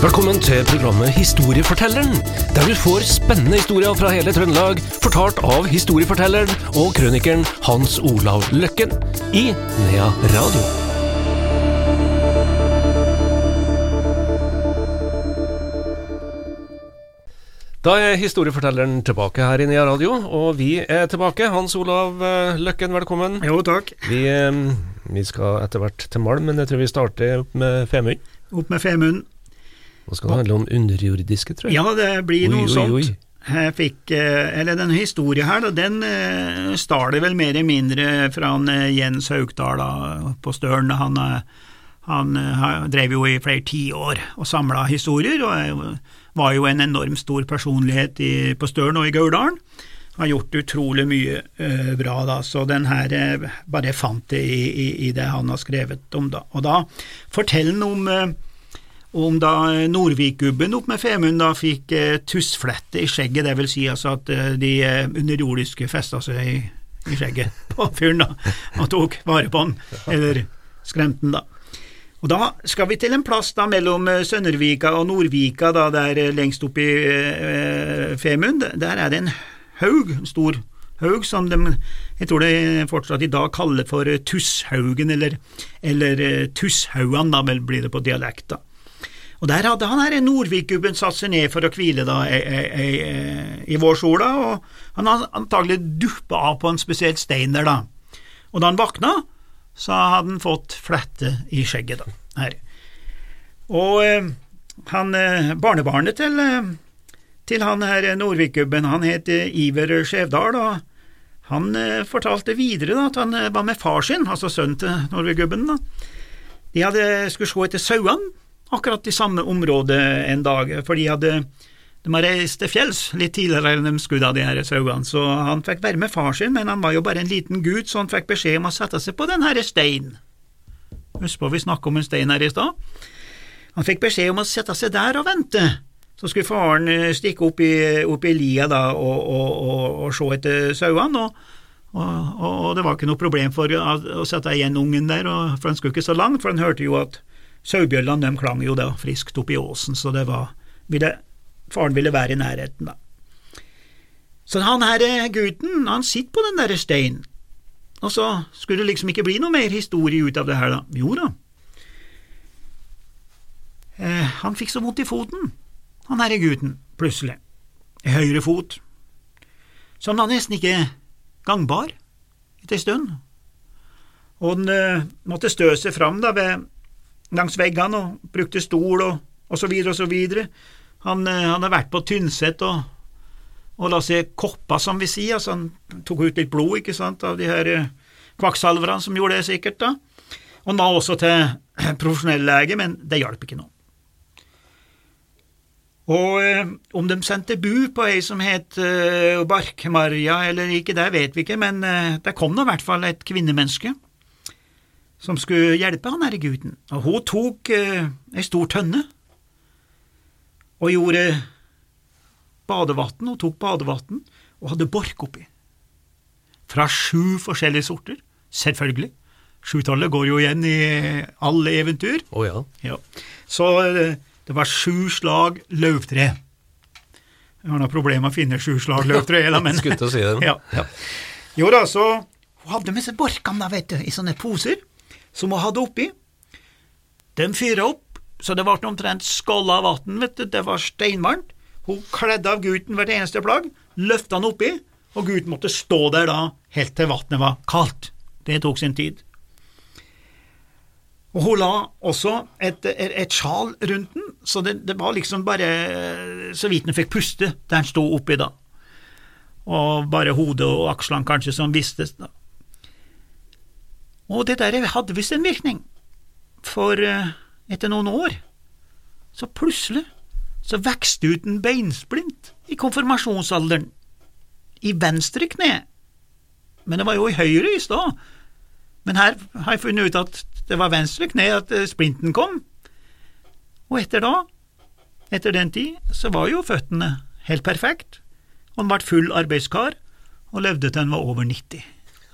Velkommen til programmet Historiefortelleren, der du får spennende historier fra hele Trøndelag, fortalt av historiefortelleren og krønikeren Hans Olav Løkken i Nea Radio. Da er historiefortelleren tilbake her i Nea Radio, og vi er tilbake. Hans Olav eh, Løkken, velkommen. Jo, takk. Vi, eh, vi skal etter hvert til Malm, men jeg tror vi starter opp med Femund. Opp med Femund. Nå skal det handle om underjordiske, tror jeg. Ja, det blir Oi, noe oi, sånt. oi. Jeg fikk, eh, eller Denne historien her, den staler stal vel mer eller mindre fra eh, Jens Haugdal på Støren. Han, eh, han eh, drev jo i flere tiår og samla historier, og var jo en enormt stor personlighet i, på Støren og i Gauldalen. Har gjort utrolig mye eh, bra, da, så den her eh, bare fant det i, i, i det han har skrevet om, da. Og da forteller han om eh, om da Nordvik-gubben opp med Femund da fikk eh, tussflette i skjegget, det vil si altså at eh, de eh, underjordiske festa seg i, i skjegget på fyren da, og tok vare på han, eller skremte han da. Og da skal vi til en plass da mellom Søndervika Sønnervika og Nordvika, da der eh, lengst oppe i eh, Femund, der er det en haug, en stor haug som de, jeg tror de fortsatt i dag kaller for eh, Tusshaugen, eller, eller eh, Tusshaugan, da vel blir det på dialekt da. Og der hadde han her Nordvik-gubben satt seg ned for å hvile da i, ei, ei, i vårsola, og han hadde antagelig duppa av på en spesiell stein der da. Og da han våkna, så hadde han fått flette i skjegget da, her. Og eh, han, eh, barnebarnet til, eh, til han her Nordvik-gubben, han het eh, Iver Skjevdal, og han eh, fortalte videre da, at han var med far sin, altså sønnen til Nordvik-gubben da. De hadde, skulle se etter sauene, akkurat i samme område en dag, for de hadde de har reist til fjells litt tidligere enn de skulle av de her sauene, så han fikk være med far sin, men han var jo bare en liten gutt, så han fikk beskjed om å sette seg på den herre steinen. Husk på vi snakket om en stein her i stad. Han fikk beskjed om å sette seg der og vente. Så skulle faren eh, stikke opp i, opp i lia da og, og, og, og se etter sauene, og, det var ikke noe problem for å, sette igjen ungen der, for han skulle ikke så langt, for han hørte jo at Sauebjøllene de klang jo da friskt opp i åsen, så det var ville, Faren ville være i nærheten, da. Så han her eh, gutten, han sitter på den derre steinen, og så skulle det liksom ikke bli noe mer historie ut av det her, da. Jo da. Eh, han fikk så vondt i foten, han herre gutten, plutselig. I høyre fot. Han var nesten ikke gangbar etter en stund. Og han eh, måtte stø seg fram da ved langs veggene og brukte stol og, og så videre og så videre. Han, eh, han har vært på Tynset og, og la seg koppa, som vi sier, altså han tok ut litt blod, ikke sant, av de her eh, kvakksalverne som gjorde det sikkert, da. Og var også til profesjonell lege, men det hjalp ikke noe. Og eh, om de sendte bu på ei som het eh, Barkmarja eller ikke, det vet vi ikke, men eh, det kom nå i hvert fall et kvinnemenneske som skulle hjelpe han herre gutten, og hun tok eh, ei stor tønne og gjorde badevann, hun tok badevann og hadde bork oppi. Fra sju forskjellige sorter, selvfølgelig. Sjutallet går jo igjen i alle eventyr. Å ja. Ja. Så eh, det var sju slag løvtre. Jeg har noe problem med å finne sju slag løvtre, men Skulle til å si det. Ja. Ja. Jo da, så hun hadde med seg borkene, da, vet du, i sånne poser som hun hadde oppi. De fyra opp, så det ble omtrent skålla vann, vet du, det var steinvarmt. Hun kledde av gutten hvert eneste plagg, løfta han oppi, og gutten måtte stå der da helt til vannet var kaldt. Det tok sin tid. Og hun la også et, et, et sjal rundt den, så det, det var liksom bare så vidt den fikk puste der den sto oppi da. Og bare hodet og akslene kanskje som vistes da. Og det der hadde visst en virkning, for eh, etter noen år, så plutselig så vokste ut en beinsplint i konfirmasjonsalderen, i venstre kne, men det var jo i høyre i stad. Men her har jeg funnet ut at det var venstre kne at eh, splinten kom, og etter da, etter den tid, så var jo føttene helt perfekt, og han ble full arbeidskar og levde til han var over 90,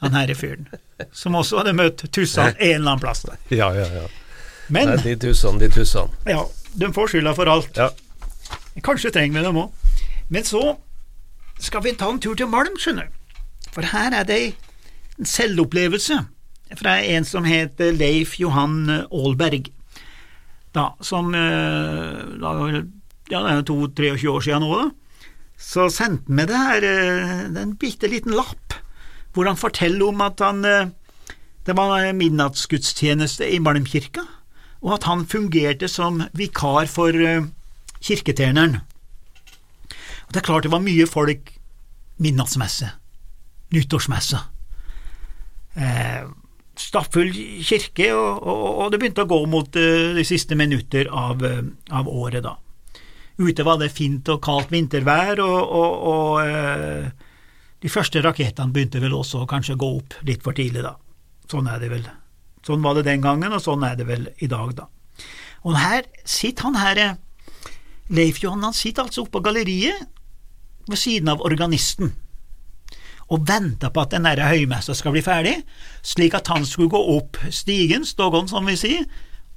han herre fyren, som også hadde møtt Tussan en eller annen plass. der. Ja, ja, ja. Men Nei, de tussene, de tussene. ja, de får skylda for alt. Ja. Kanskje trenger vi dem òg. Men så skal vi ta en tur til Malm, skjønner du. For her er det en selvopplevelse fra en som heter Leif Johan Aalberg, da, som eh, da, Ja, det er jo 22-23 år siden nå, da. Så sendte han meg det her, eh, en bitte liten lapp, hvor han forteller om at han eh, Det var midnattsgudstjeneste i Malmkirka, og at han fungerte som vikar for kirketjeneren. Og Det er klart det var mye folk midnattsmesse, nyttårsmesse. Eh, Stappfull kirke, og, og, og, det begynte å gå mot de siste minutter av, av, året, da. Ute var det fint og kaldt vintervær, og, og uh, de første rakettene begynte vel også å kanskje gå opp litt for tidlig, da. Sånn er det vel. Sånn var det den gangen, og sånn er det vel i dag, da. Og her sitter han her, Leif Johan, han sitter altså oppe på galleriet ved siden av organisten og venta på at den derre høymessa skal bli ferdig, slik at han skulle gå opp stigen, stågon som vi sier,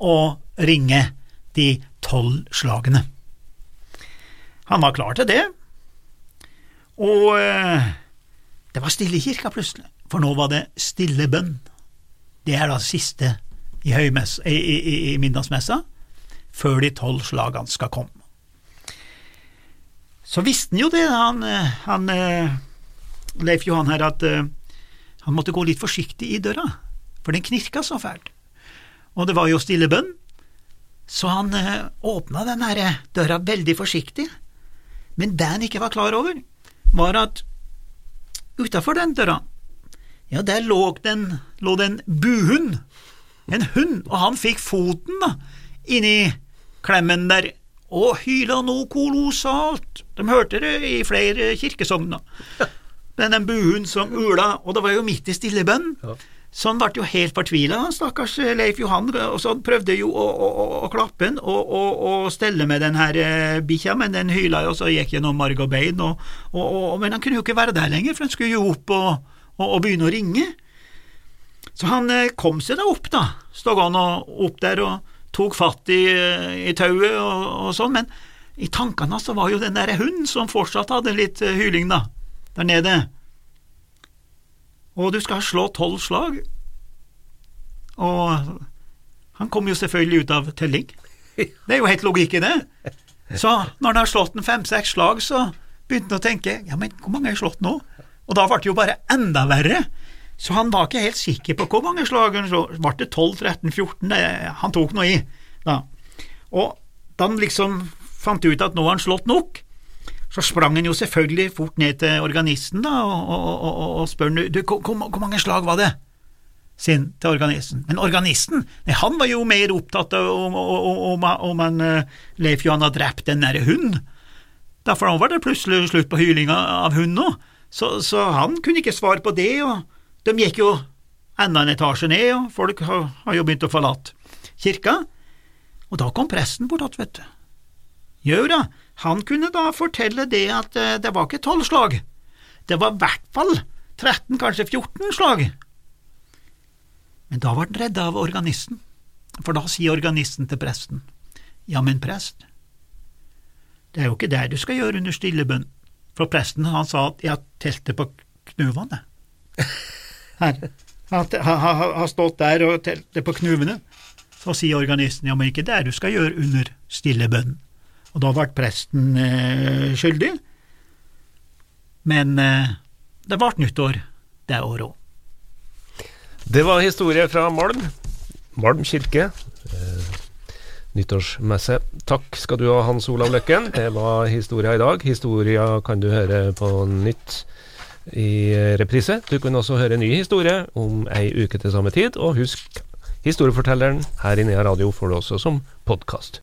og ringe de tolv slagene. Han var klar til det, og eh, det var stille i kirka plutselig, for nå var det stille bønn. Det er da siste i, høymess, i, i, i middagsmessa, før de tolv slagene skal komme. Så visste han jo det, han, eh, han eh, Leif Johan her at uh, han måtte gå litt forsiktig i døra, for den knirka så fælt. Og det var jo stille bønn, så han uh, åpna den her eh, døra veldig forsiktig. Men det han ikke var klar over, var at utafor den døra, ja, der lå den, lå det en buhund, en hund, og han fikk foten da, inni klemmen der og hyla noe kolossalt. De hørte det i flere kirkesogner. Men den buhund som ula, og det var jo midt i stillebønnen. Ja. Så han ble jo helt fortvila, stakkars Leif Johan, og så prøvde jo å, å, å, klappe han og, og, og, stelle med den her eh, bikkja, men den hyla jo, så gikk gjennom marg og bein, og, men han kunne jo ikke være der lenger, for han skulle jo opp og, begynne å ringe. Så han eh, kom seg da opp, da, stod han opp der og tok fatt i, i tauet og, sånn, men i tankene så var jo den der hunden som fortsatt hadde litt eh, hyling, da der nede, og du skal slå tolv slag. Og han kom jo selvfølgelig ut av telling. Det er jo helt logikk i det. Så når han har slått en fem-seks slag, så begynte han å tenke ja, men hvor mange har jeg slått nå? Og da ble det jo bare enda verre. Så han var ikke helt sikker på hvor mange slag han slo. Ble det 12, 13, 14? Han tok noe i. Da. Og da han liksom fant ut at nå har han slått nok, så sprang han jo selvfølgelig fort ned til organisten da, og, og, og, og spør du, hvor, hvor mange slag var det? sin til organisten. Men organisten nei, han var jo mer opptatt av om, om, han uh, Leif Johan hadde drept den derre hunden. Derfor var det plutselig slutt på hylinga av hunden òg, så, så, han kunne ikke svare på det, og de gikk jo enda en etasje ned, og folk har, har jo begynt å forlate kirka. Og da kom presten bort att, vet du. Jau da, han kunne da fortelle det at eh, det var ikke tolv slag, det var i hvert fall 13, kanskje 14 slag. Men da var han redd av organisten, for da sier organisten til presten, ja, men prest, det er jo ikke det du skal gjøre under stille bønn, for presten han sa at jeg telte på knuvene. Her, han har stått der og telte på knuvene. Så sier organisten ja, men ikke det du skal gjøre under stille bønn. Og da ble presten eh, skyldig. Men eh, det ble nyttår det året òg. Det var historie fra Malm. Malm kirke. Eh, nyttårsmesse. Takk skal du ha, Hans Olav Løkken. Det var historia i dag. Historia kan du høre på nytt i reprise. Du kan også høre ny historie om ei uke til samme tid. Og husk, historiefortelleren her inne i radio får du også som podkast.